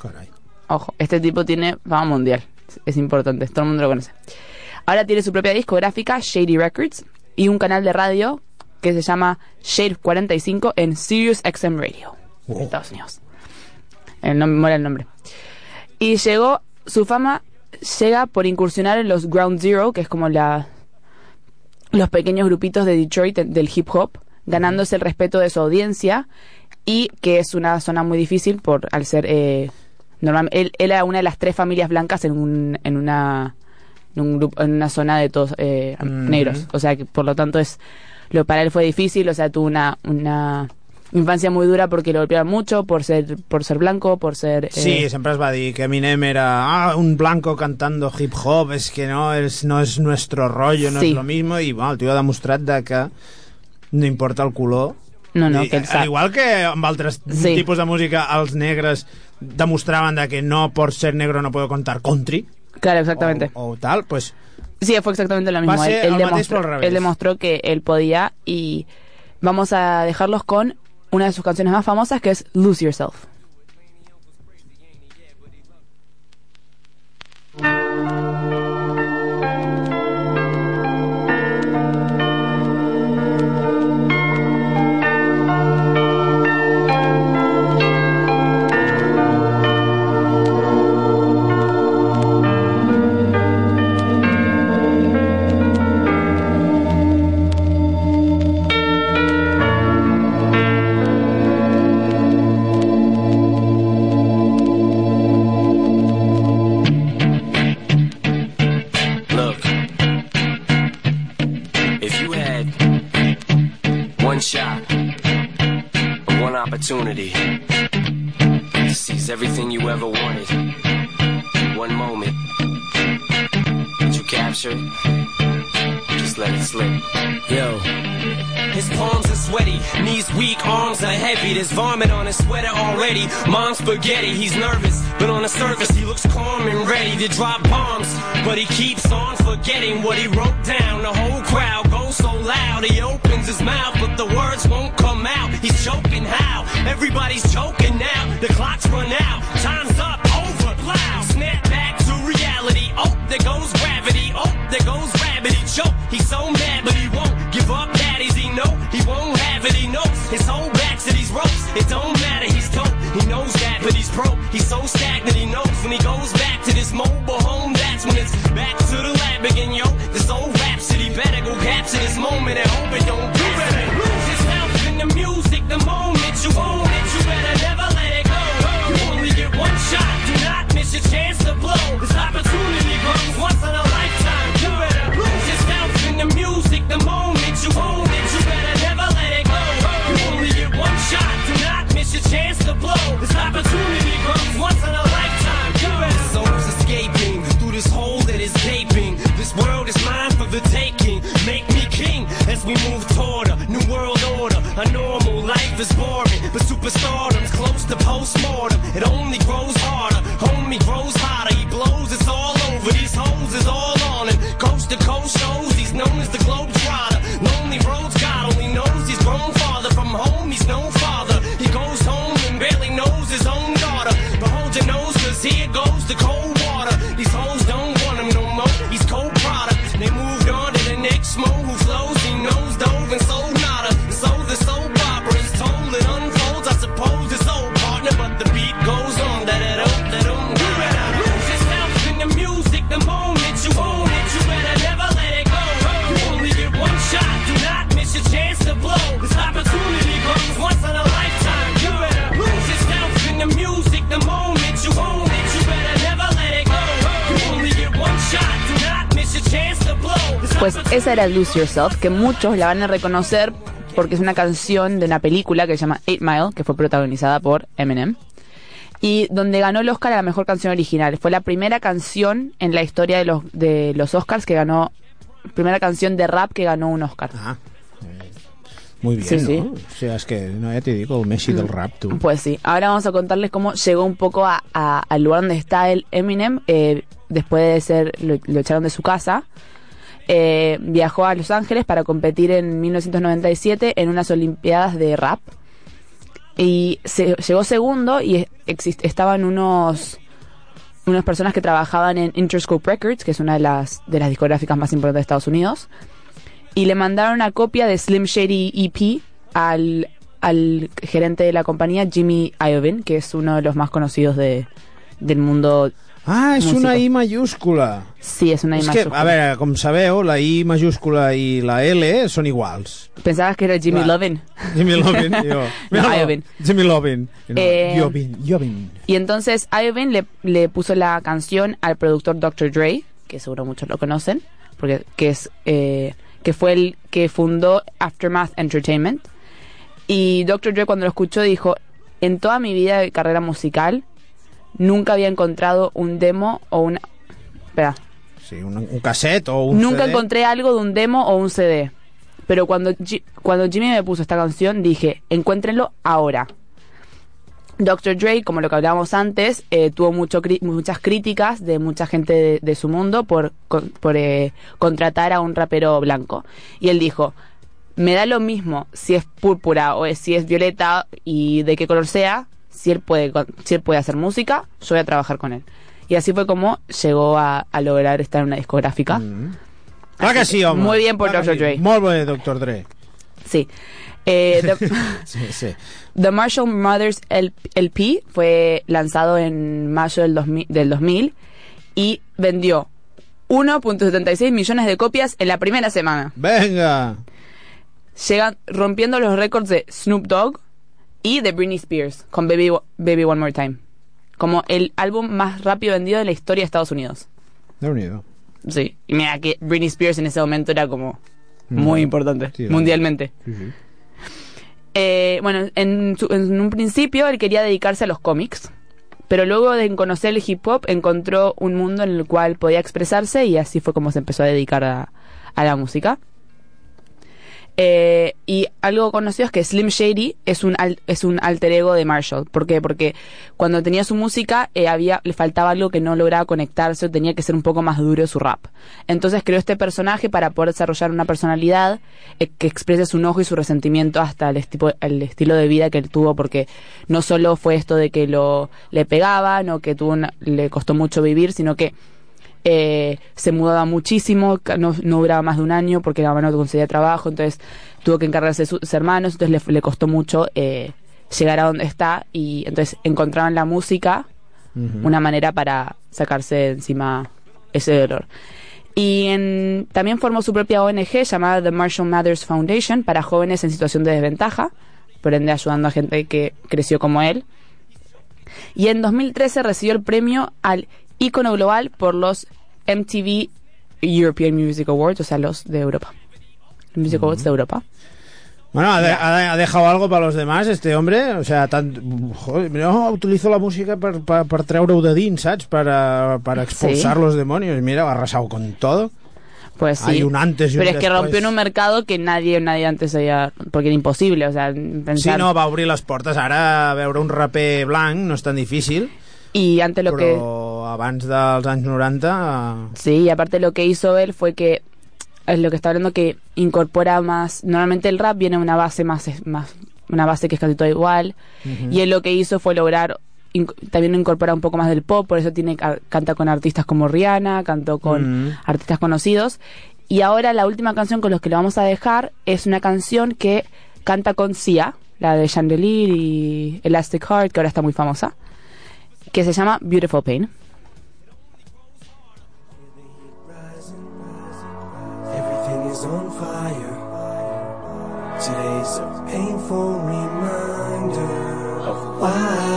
Caray. Ojo, este tipo tiene fama mundial. Es importante, todo el mundo lo conoce. Ahora tiene su propia discográfica, Shady Records, y un canal de radio que se llama Shade 45 en Sirius XM Radio, Oh. Estados Unidos. El nombre, mola el nombre. Y llegó, su fama llega por incursionar en los Ground Zero, que es como la los pequeños grupitos de Detroit de- del hip hop, ganándose el respeto de su audiencia y que es una zona muy difícil por al ser eh, normal él, él era una de las tres familias blancas en un en una en un grupo en una zona de todos eh, Mhm. negros o sea que por lo tanto es lo para él fue difícil o sea tuvo una una infancia muy dura porque lo golpeaban mucho por ser por ser blanco por ser eh, Sí, siempre es va a dir que Eminem era ah, un blanco cantando hip hop, es que no es, no es nuestro rollo, no Sí. es lo mismo, y bueno, el tio ha demostrat de que no importa el color, No, no, I, que al igual que amb altres Sí. tipus de música els negres demostraven de que no por ser negro no puedo contar country Claro, exactamente. o, o tal, pues Sí, fue exactamente lo mismo. Él, él demostró, però al revés. él demostró que él podía y vamos a dejarlos con una de sus canciones más famosas que es Lose Yourself. Opportunity to seize everything you ever wanted, one moment that you captured, just let it slip. Yo. His palms are sweaty, knees weak, arms are heavy. There's vomit on his sweater already. Mom's spaghetti, he's nervous, but on the surface he looks calm and ready to drop bombs. But he keeps on forgetting what he wrote down. The whole crowd goes so loud, he opens his mouth, but the words won't come out. He's choking how? Everybody's choking now. The clock's run out, time's up, over. Snap back to reality. Oh, there goes gravity. Oh, there goes. He choke. He's so he's so stagnant. He knows when he goes back to this mobile home. That's when it's back to the lab again, yo. This old rhapsody better go capture this moment and hope it don't Lose Yourself, que muchos la van a reconocer porque es una canción de una película que se llama Eight Mile, que fue protagonizada por Eminem. Y donde ganó el Oscar a la mejor canción original. Fue la primera canción en la historia de los, de los Oscars que ganó. Primera canción de rap que ganó un Oscar. Muy bien, Sí, ¿no? sí. O sea, es que, no, ya te digo, Messi del rap, tú. Pues sí, ahora vamos a contarles cómo llegó un poco a- a- al lugar donde está el Eminem. eh, después de ser, lo, lo echaron de su casa. Eh, viajó a Los Ángeles para competir en 1997 en unas Olimpiadas de rap. Y se- llegó segundo y estaban unos unas personas que trabajaban en Interscope Records, que es una de las, de las discográficas más importantes de Estados Unidos, y le mandaron una copia de Slim Shady EP al, al gerente de la compañía, Jimmy Iovine, que es uno de los más conocidos de, del mundo. Ah, és músico. una I mayúscula. Sí, és una I És que, mayúscula. a veure, com sabeu, la I mayúscula i la L són iguals. Pensabas que era Jimmy Clar. Lovin. *laughs* Jimmy Lovin, jo. No, *laughs* Iovine. Jimmy Lovin. No, Eh. Y entonces Iovine le, le puso la canción al productor Dr. Dre, que seguro muchos lo conocen, porque que es eh, que fue el que fundó Aftermath Entertainment. Y Dr. Dre cuando lo escuchó dijo, en toda mi vida de carrera musical nunca había encontrado un demo o una... Espera. Sí, un, un cassette o un Nunca CD. encontré algo de un demo o un CD. Pero cuando, cuando Jimmy me puso esta canción, dije, encuéntrenlo ahora. Dr. Dre, como lo que hablábamos antes, eh, tuvo mucho muchas críticas de mucha gente de, de su mundo por, con- por eh, contratar a un rapero blanco. Y él dijo, me da lo mismo si es púrpura o es- si es violeta y de qué color sea, si él puede, si él puede hacer música, yo voy a trabajar con él. Y así fue como llegó a, a lograr estar en una discográfica. Clar que sí. Muy bien por Dr. Dre. sí. Molt bé, Dr. Dre. Sí. Eh, *laughs* The, Sí, sí. The Marshall Mothers LP fue lanzado en mayo del 2000, del 2000 y vendió 1.76 millones de copias en la primera semana. Venga. Llegan rompiendo los récords de Snoop Dogg y de Britney Spears con Baby, Baby One More Time. Como el álbum más rápido vendido de la historia de Estados Unidos. Déu-n'hi-do. Sí. Y mira que Britney Spears en ese momento era como muy Mm. importante, Sí, mundialmente. Sí, sí. Eh, bueno, en, su- en un principio él quería dedicarse a los cómics, pero luego de conocer el hip hop encontró un mundo en el cual podía expresarse y así fue como se empezó a dedicar a, a la música. Eh, y algo conocido es que Slim Shady es un al- es un alter ego de Marshall. ¿Por qué? Porque cuando tenía su música eh, había le faltaba algo que no lograba conectarse o tenía que ser un poco más duro su rap. Entonces creó este personaje para poder desarrollar una personalidad eh, que exprese su enojo y su resentimiento hasta el, el estilo de vida que él tuvo porque no solo fue esto de que lo le pegaban o que tuvo una- le costó mucho vivir, sino que eh, se mudaba muchísimo, no, no duraba más de un año porque la mamá no conseguía trabajo, entonces tuvo que encargarse de sus hermanos, entonces le, le costó mucho eh, llegar a donde está y entonces encontraban la música una manera para sacarse de encima ese dolor. Y en- también formó su propia ONG llamada The Marshall Mathers Foundation para jóvenes en situación de desventaja, por ende ayudando a gente que creció como él. Y en 2013 recibió el premio al ícono global por los MTV European Music Awards, o sea, los de Europa. Music Awards de Europa. Bueno, ha, de- ha de- ha dejado algo para los demás, este hombre. O sea, tant... Joder, no, utilizo la música per, per, per treure-ho de dins, saps? Per, a- per expulsar Sí. los demonios. Mira, ha arrasado con todo. Pues sí. Hay un antes y un Pero es que después. rompió en un mercado que nadie, nadie antes había... Porque era imposible, o sea, Sí, pensar... no, va obrir les portes. Ara veure un raper blanc no és tan difícil, Y antes lo que... però abans dels anys 90... Sí, y aparte lo que hizo él fue que es lo que está hablando que incorpora más normalmente el rap viene de una base más más una base que es casi todo igual y él lo que hizo fue lograr inc- también incorpora un poco más del pop por eso tiene ca- canta con artistas como Rihanna cantó con artistas conocidos y ahora la última canción con los que lo vamos a dejar es una canción que canta con Sia la de Chandelier y Elastic Heart que ahora está muy famosa que se llama Beautiful Pain is on fire. Today's a painful reminder of why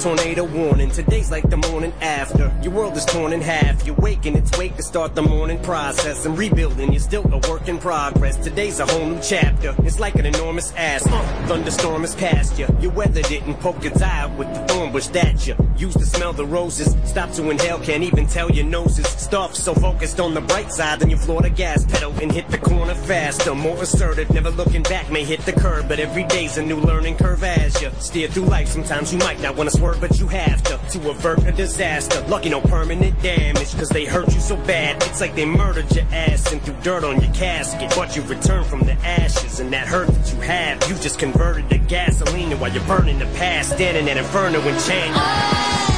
tornado warning. Today's like the morning after. Your world is torn in half. You're waking its wake to start the morning process and rebuilding. You're still a work in progress. Today's a whole new chapter. It's like an enormous ass. Uh, thunderstorm has passed you. Your weather didn't poke its eye with the thorn bush that you used to smell the roses. Stop to inhale, can't even tell your nose is stuffed. So focused on the bright side, then you floor the gas pedal and hit the corner faster. More assertive, never looking back, may hit the curb. But every day's a new learning curve as you steer through life. Sometimes you might not want to swerve, but you have to to avert a disaster. Lucky no permanent damage, cause they hurt you so bad. It's like they murdered your ass and threw dirt on your casket. But you return from the ashes, and that hurt that you have, you just converted to gasoline. While you're burning the past, standing in an inferno and.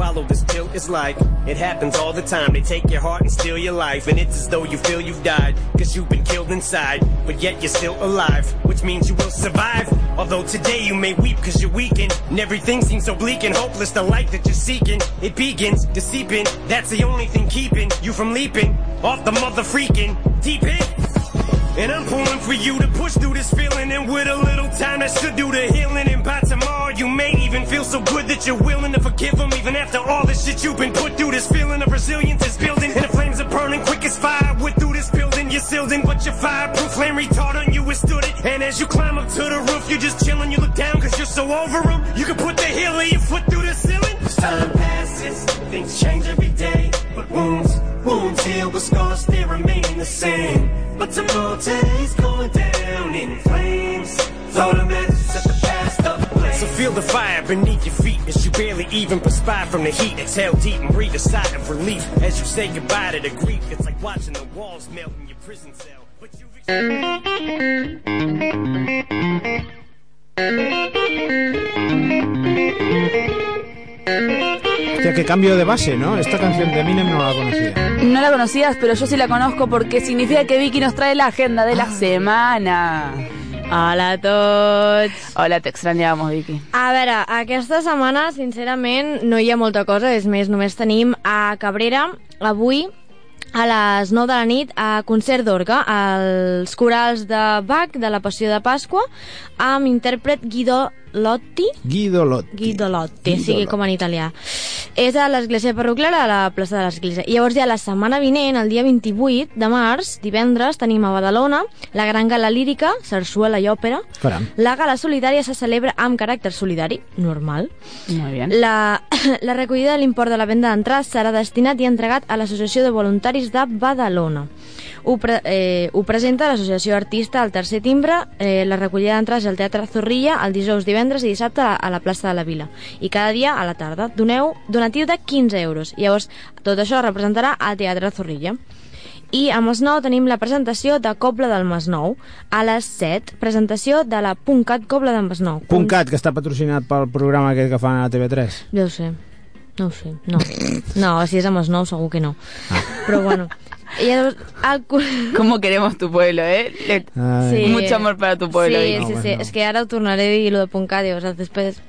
Swallow this pill. It's like it happens all the time. They take your heart and steal your life, and it's as though you feel you've died, cause you've been killed inside, but yet you're still alive, which means you will survive. Although today you may weep cause you're weakened, and everything seems so bleak and hopeless. The light that you're seeking, it begins to seep in. That's the only thing keeping you from leaping off the mother freaking deep end. And I'm pulling for you to push through this feeling. And with a little time, that should do the healing. And by tomorrow, you may even feel so good that you're willing to forgive them. Even after all the shit you've been put through, this feeling of resilience is building. And the flames are burning quick as fire. We're through this building, you're sealed. But your fireproof flame retardant, on you withstood it. And as you climb up to the roof, you're just chilling. You look down cause you're so over them. You can put the heel of your foot through the ceiling. Time passes, things change every day. But wounds, wounds heal, but scars still remain the same. But tomorrow today's going down in flames. Throw the matches set the past ablaze. So feel the fire beneath your feet as you barely even perspire from the heat. Exhale deep and breathe a sigh of relief as you say goodbye to the grief. It's like watching the walls melt in your prison cell. But you *laughs* Hostia, qué cambio de base, ¿no? Esta canción de Eminem no la conocía. No la conocías, pero yo sí la conozco porque significa que Vicky nos trae la agenda de la Ah. semana. Hola a tots. Hola, te extrañábamos, Vicky. A veure, aquesta setmana, sincerament, no hi ha molta cosa. És més, només tenim a Cabrera, avui, a les 9 de la nit, a concert d'orga, als corals de Bach, de la Passió de Pasqua, amb intèrpret Guido Lotti, Guido Lot. Guido Lotti, Guido sigui Lotti. com en italià. És a l'església parroquial a la plaça de l'església. I llavors ja la setmana vinent, el dia 28 de març, divendres, tenim a Badalona la gran gala lírica, sarsuela i òpera. Caram. La gala solidària se celebra amb caràcter solidari, normal. Muy bien. La, *clears throat* la recollida de l'import de la venda d'entrades serà destinat i entregat a l'Associació de Voluntaris de Badalona. Ho, pre, eh, ho presenta l'Associació Artista al tercer timbre, eh, la recollida d'entrades al Teatre Zorrilla el dijous, divendres i dissabte a, la plaça de la Vila. I cada dia a la tarda. Doneu donatiu de 15 euros. Llavors, tot això es representarà al Teatre Zorrilla. I a Masnou tenim la presentació de Cobla del Masnou. A les 7, presentació de la Puncat Cobla del Masnou. Puntcat, que està patrocinat pel programa aquest que fan a TV3. Ja ho sé. No ho sé, no. No, si és a Masnou segur que no. Però bueno. I *laughs* ¿Cómo queremos tu pueblo, eh? Le- Ai. Mucho amor para tu pueblo. Sí, Vicky. sí, sí. És que ara ho tornaré a dir, lo de Puntcat, i llavors després...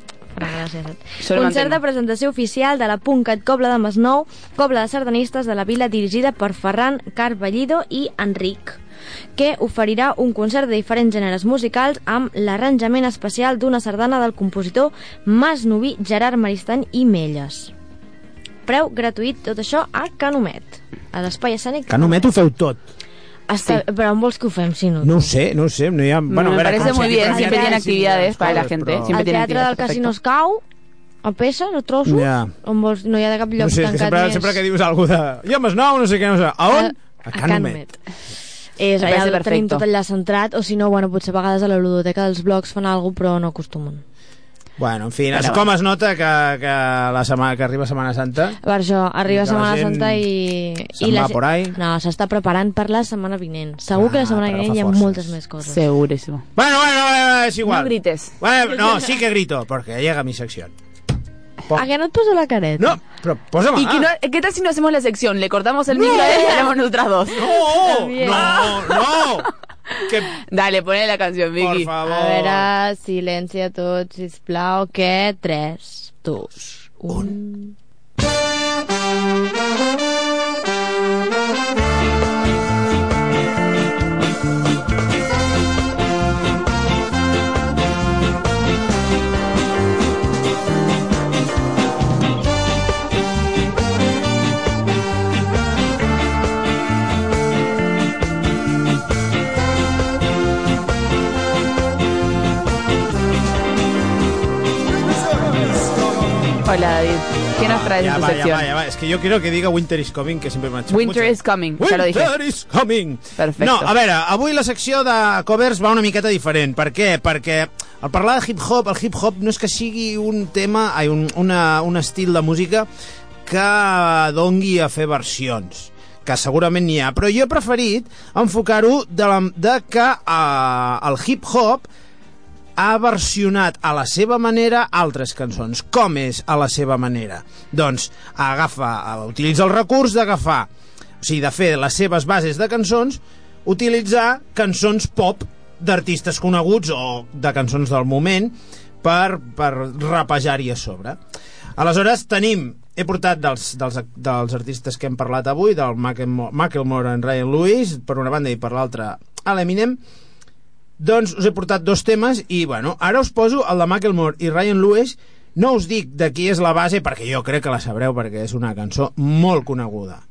Solo Concert de presentació oficial de la Puntcat Cobla de Masnou, Cobla de Sardanistes de la Vila dirigida per Ferran Carballido i Enric que oferirà un concert de diferents gèneres musicals amb l'arranjament especial d'una sardana del compositor Masnoví Gerard Maristany i Melles. Preu gratuït, tot això a Canomet, a l'espai escènic. Només ho feu tot. Està, Però on vols que ho fem, si no? No ho sé, no ho sé. No hi ha... Bueno, a Me parece muy bien, siempre tiene sí, actividades para la gente, però- siempre Al tiene teatre del Casino es cau, a peces, a trossos, Ja. on vols, no hi ha de cap lloc No sé, tancat sempre, més. sempre que dius alguna de... Jo m'es nou, no sé què, no sé... A on? A Canomet. És, allà el tenim tot allà centrat, o si no, bueno, potser a vegades a la ludoteca dels blogs fan alguna però no acostumen. Bueno, en fi, Però es, com es nota que, que, la setmana, que arriba Setmana Santa? Per això, arriba que la Setmana Santa i... se'n i la por ahí. No, s'està preparant per la setmana vinent. Segur que la setmana per vinent hi ha agafar moltes més coses. Segurísimo. Bueno, bueno, bueno, es igual. No grites. Bueno, no, sí que grito, porque llega mi sección. ¿A que no et poso la careta? No, pero pósame. ¿Y qué, no- qué tal si no hacemos la sección? Le cortamos el micro a él y *laughs* hablamos nosotras dos. No, no, no. Que... Dale, ponle la canción, Vicky. Por favor. A veure, silenci a tots, sisplau, que 3, 2, 1... Hola, David. ¿Qué nos traes Ya en tu va, ya sección? va, ya va. Es que yo quiero que diga Winter is Coming, que siempre me ha hecho Winter mucho. is coming, ja lo dije. Winter is coming. Perfecte. No, a veure, avui la secció de covers va una miqueta diferent. Per què? Perquè al parlar de hip-hop, el hip-hop no és que sigui un tema, ai, un, una, un estil de música que dongui a fer versions que segurament n'hi ha, però jo he preferit enfocar-ho de, la, de que uh, el hip-hop ha versionat a la seva manera altres cançons. Com és a la seva manera? Doncs agafa, utilitza el recurs d'agafar, o sigui, de fer les seves bases de cançons, utilitzar cançons pop d'artistes coneguts o de cançons del moment per, per rapejar-hi a sobre. Aleshores, tenim he portat dels, dels, dels artistes que hem parlat avui, del Macklemore, Macklemore en Ryan Lewis, per una banda, i per l'altra, a l'Eminem, doncs us he portat dos temes i, bueno, ara us poso el de Macklemore i Ryan Lewis. No us dic de qui és la base, perquè jo crec que la sabreu, perquè és una cançó molt coneguda.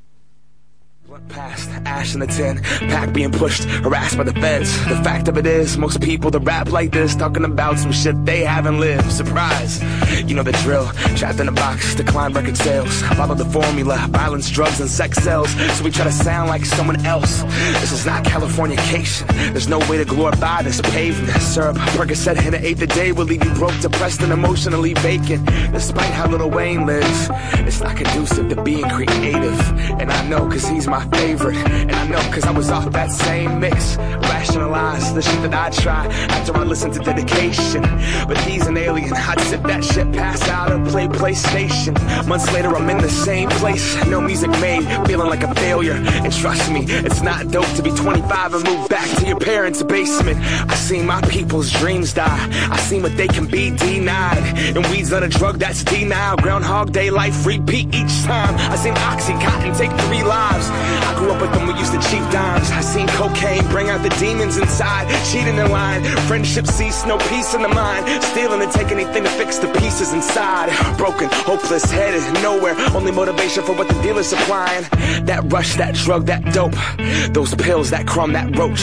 Past ash in the tin, pack being pushed, harassed by the feds. The fact of it is, most people that rap like this talking about some shit they haven't lived. Surprise, you know the drill. Trapped in a box, decline record sales. Follow the formula, violence, drugs, and sex sells. So we try to sound like someone else. This is not Californication. There's no way to glorify this pavement. Syrup, Percocet, and an eighth a day will leave you broke, depressed, and emotionally vacant. Despite how Little Wayne lives, it's not conducive to being creative. And I know, cause he's my favorite. And I know, cause I was off that same mix. Rationalize the shit that I try after I listen to dedication. But he's an alien. I'd sip that shit, pass out, and play PlayStation. Months later, I'm in the same place. No music made, feeling like a failure. And trust me, it's not dope to be 25 and move back to your parents' basement. I seen my people's dreams die. I seen what they can be denied. And weed's not a drug that's denial. Groundhog Day life repeat each time. I seen Oxycontin take three lives. I grew up with them, we used to cheap dimes. I seen cocaine bring out the demons inside. Cheating in line, friendship cease, no peace in the mind. Stealing and take anything to fix the pieces inside. Broken, hopeless, headed nowhere. Only motivation for what the dealer's supplying. That rush, that drug, that dope. Those pills, that crumb, that roach.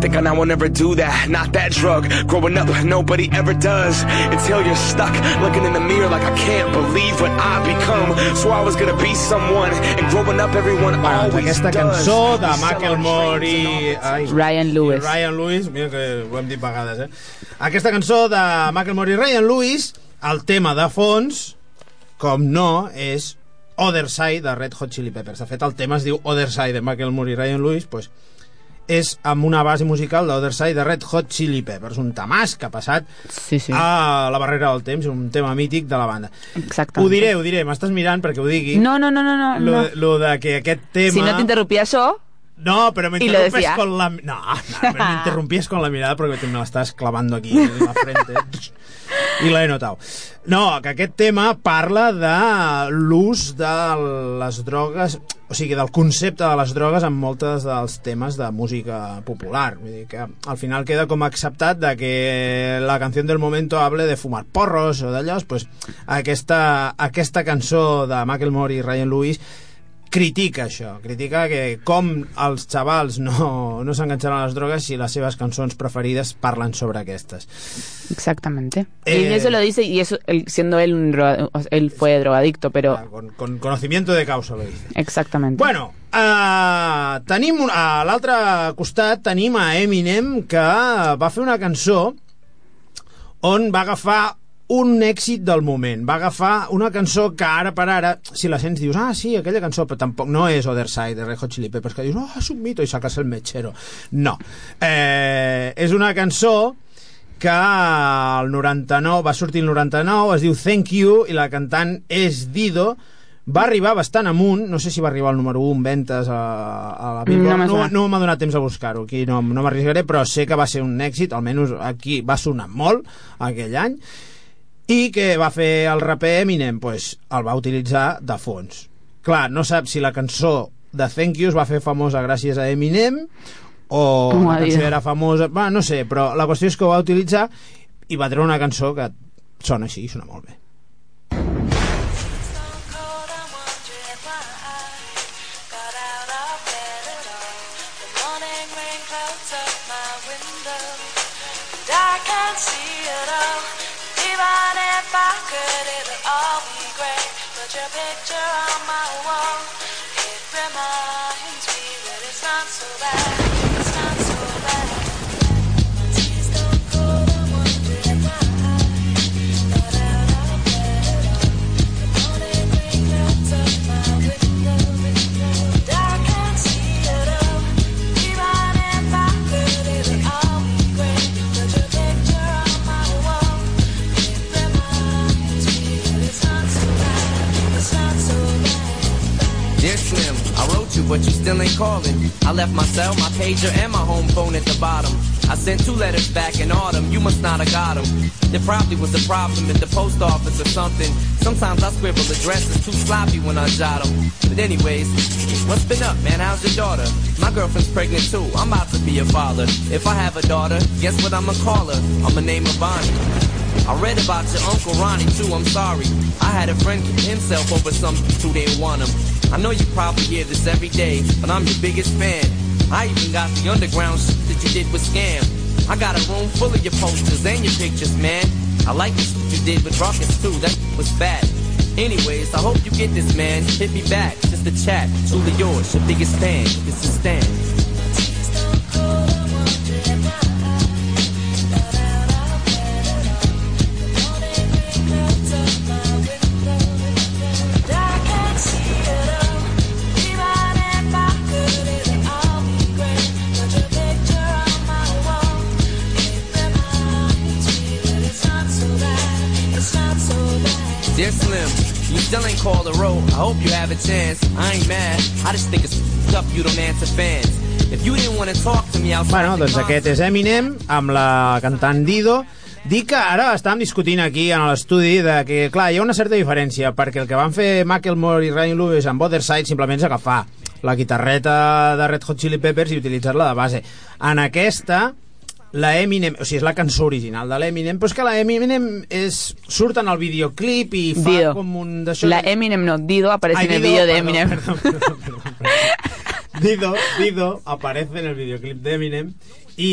Think I will never do that, not that drug. Growing up, nobody ever does. Until you're stuck, looking in the mirror like I can't believe what I've become. So I was gonna be someone, and growing up, everyone always aquesta cançó de Macklemore i... Ai, Ryan Lewis. I Ryan Lewis, mira que ho hem dit vegades, eh? Aquesta cançó de Macklemore i Ryan Lewis, el tema de fons, com no, és Other Side de Red Hot Chili Peppers. De fet, el tema es diu Other Side de Macklemore i Ryan Lewis, pues, és amb una base musical d'Other Side de Red Hot Chili Peppers, un tamàs que ha passat sí, sí. a la barrera del temps, un tema mític de la banda. Exactament. Ho diré, ho diré, m'estàs mirant perquè ho digui. No, no, no, no, no. Lo, no. lo de que aquest tema... Si no t'interrumpia això... No, pero me interrumpes decía. con la... No, no, pero me interrumpías con la mirada porque me la estás clavando aquí en la frente. *laughs* I l'he notat. No, que aquest tema parla de l'ús de les drogues, o sigui, del concepte de les drogues en moltes dels temes de música popular. Vull dir que al final queda com acceptat de que la canció del momento hable de fumar porros o d'allò, pues, aquesta, aquesta cançó de Macklemore i Ryan Lewis critica això, critica que com els xavals no, no s'enganxaran a les drogues si les seves cançons preferides parlen sobre aquestes. Exactamente. Eh, y eso lo dice, y eso, él, siendo él un droga- él fue drogadicto, pero... Con, con conocimiento de causa, lo dice. Exactamente. Bueno, uh, tenim un, a l'altre costat tenim a Eminem que va fer una cançó on va agafar un èxit del moment. Va agafar una cançó que ara per ara, si la sents, dius, ah, sí, aquella cançó, però tampoc no és Other Side de Red Hot Chili Peppers, que dius, oh, és un mito, i sacas el mechero. No. Eh, és una cançó que el 99, va sortir el 99, es diu Thank You, i la cantant és Dido, va arribar bastant amunt, no sé si va arribar al número 1 en ventes a, a la Billboard, No no, no m'ha donat temps a buscar-ho, aquí no, no m'arriscaré, però sé que va ser un èxit, almenys aquí va sonar molt aquell any, i que va fer el raper Eminem, pues, el va utilitzar de fons. Clar, no sap si la cançó de Thank You es va fer famosa gràcies a Eminem o Com la cançó era famosa... Va, no sé, però la qüestió és que ho va utilitzar i va treure una cançó que sona així, sona molt bé. But you still ain't calling. I left my cell, my pager, and my home phone at the bottom. I sent two letters back in autumn, you must not have got them. There probably was a problem at the post office or something. Sometimes I scribble addresses too sloppy when I jot them. But anyways, what's been up, man? How's your daughter? My girlfriend's pregnant too, I'm about to be a father. If I have a daughter, guess what I'ma call her? I'ma name her Bonnie. I read about your Uncle Ronnie too, I'm sorry. I had a friend kill himself over some who didn't want him. I know you probably hear this every day, but I'm your biggest fan. I even got the underground shit that you did with Scam. I got a room full of your posters and your pictures, man. I like the shit you did with Rockets too, that was bad. Anyways, I hope you get this, man. Hit me back, just a chat. Truly yours, your biggest fan. This is Stan. A chance. I ain't mad. I just think it's up you don't answer fans. If you didn't want to talk to me outside Bueno, doncs aquest és Eminem amb la cantant Dido. Dic que ara estàvem discutint aquí en l'estudi de que, clar, hi ha una certa diferència, perquè el que van fer Macklemore i Ryan Lewis amb Other Side simplement és agafar la guitarreta de Red Hot Chili Peppers i utilitzar-la de base. En aquesta, la Eminem, o sigui, és la cançó original de l'Eminem, però és que la Eminem és, surt en el videoclip i fa Dido. com un d'això... La Eminem no, Dido aparece Ay, en el Dido, vídeo de perdón, Eminem. perdón, perdón, perdón, perdón. Dido, Dido aparece en el videoclip d'Eminem i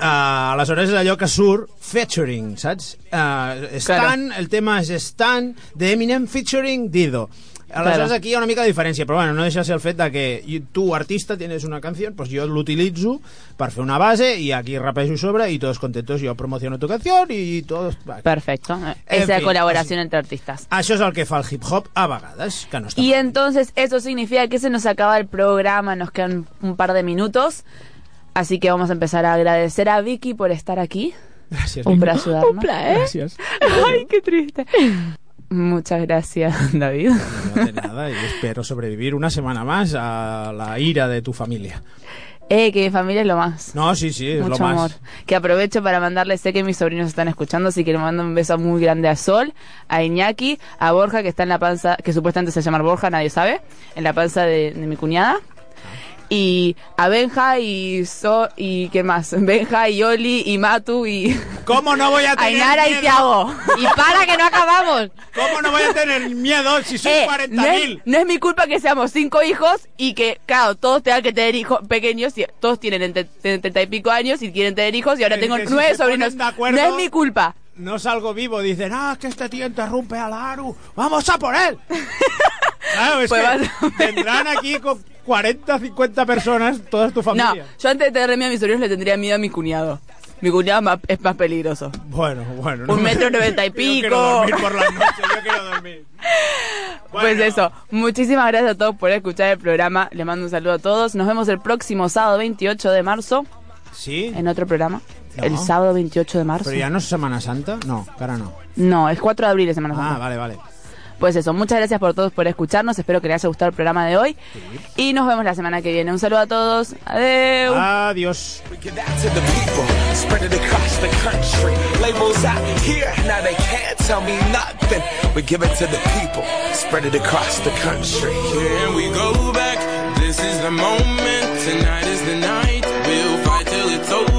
uh, aleshores és allò que surt featuring, saps? Uh, Stan, el tema és Stan d'Eminem featuring Dido. Aleshores Claro. aquí hi ha una mica de diferència, però bueno, no deixa de ser el fet de que i- tu, artista, tienes una canción, pues jo l'utilitzo per fer una base i aquí rapejo sobre y todos contentos, yo promociono tu canción y todos... va. Perfecto. En Esa fin, colaboración entre artistas. Això és el que fa el hip-hop a vegades, que no està Y entonces eso significa que se nos acaba el programa, nos quedan un par de minutos. Así que vamos a empezar a agradecer a Vicky por estar aquí. Gràcies, Un Vicky. ayudarnos. Un plaer. Gràcies. *laughs* Ay, qué triste. Muchas gracias, *laughs* David. No de nada y espero sobrevivir una semana más a la ira de tu familia. Eh, que mi familia es lo más. No, sí, sí, es Mucho lo más. amor. Que aprovecho para mandarle, sé que mis sobrinos están escuchando, así que le mando un beso muy grande a Sol, a Iñaki, a Borja, que está en la panza, que supuestamente se llama Borja, nadie sabe, en la panza de, de mi cuñada. Y a Benja y So, y ¿qué más? *laughs* Benja y Oli y Matu y ¿Cómo no voy a *laughs* tener Ainara y miedo? Tiago. Y para que no acabamos. ¿Cómo no voy a tener miedo si son Eh, 40.000? no, es, no es mi culpa que seamos cinco hijos y que, claro, todos tengan que tener hijos pequeños y todos tienen entre treinta y pico años y quieren tener hijos y ahora Es tengo si nueve ponen sobrinos. acuerdo- No es mi culpa. No salgo vivo, dicen, ah, es que este tío interrumpe a la Aru, vamos a por él. *laughs* claro, es Pues que vendrán aquí con 40, 50 personas, toda tu No, familia. yo antes de tener miedo a mis sobrinos le tendría miedo a mi cuñado. Mi cuñado más- es más peligroso. Bueno, bueno. Un metro *laughs* noventa y Yo quiero pico. dormir por la noche, yo quiero dormir. *laughs* Pues eso, muchísimas gracias a todos por escuchar el programa. Les mando un saludo a todos. Nos vemos el próximo sábado 28 de marzo Sí? en otro programa. No. El sábado 28 de marzo. Pero ya no es Semana Santa, no, cara no. No, es 4 de abril de Semana Santa. Ah, vale, vale. Pues eso, muchas gracias por todos por escucharnos. Espero que les haya gustado el programa de hoy. Y nos vemos la semana que viene. Un saludo a todos. Adiós. Adiós. We give that to the people, spread it across the country. Labels out here, now they can't tell me nothing. We give it to the people, spread it across the country. Here we go back. This is the moment. Tonight is the night. We'll fight till it's over.